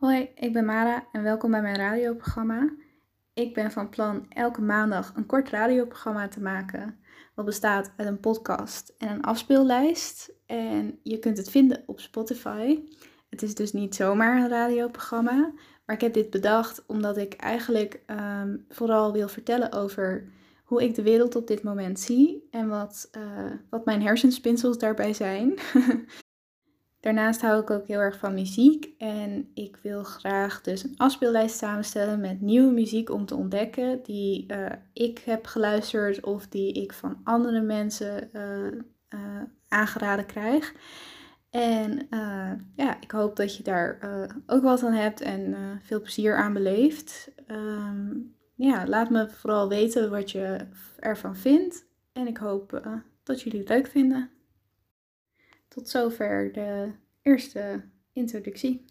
Hoi, ik ben Mara en welkom bij mijn radioprogramma. Ik ben van plan elke maandag een kort radioprogramma te maken. Wat bestaat uit een podcast en een afspeellijst. En je kunt het vinden op Spotify. Het is dus niet zomaar een radioprogramma. Maar ik heb dit bedacht omdat ik eigenlijk ehm, vooral wil vertellen over hoe ik de wereld op dit moment zie. En wat, uh, wat mijn hersenspinsels daarbij zijn. Daarnaast hou ik ook heel erg van muziek en ik wil graag dus een afspeellijst samenstellen met nieuwe muziek om te ontdekken die uh, ik heb geluisterd of die ik van andere mensen uh, uh, aangeraden krijg. En ja, ik hoop dat je daar ook wat aan hebt en veel plezier aan beleeft. Um, ja, laat me vooral weten wat je ervan vindt en ik hoop dat jullie het leuk vinden. Tot zover de eerste introductie.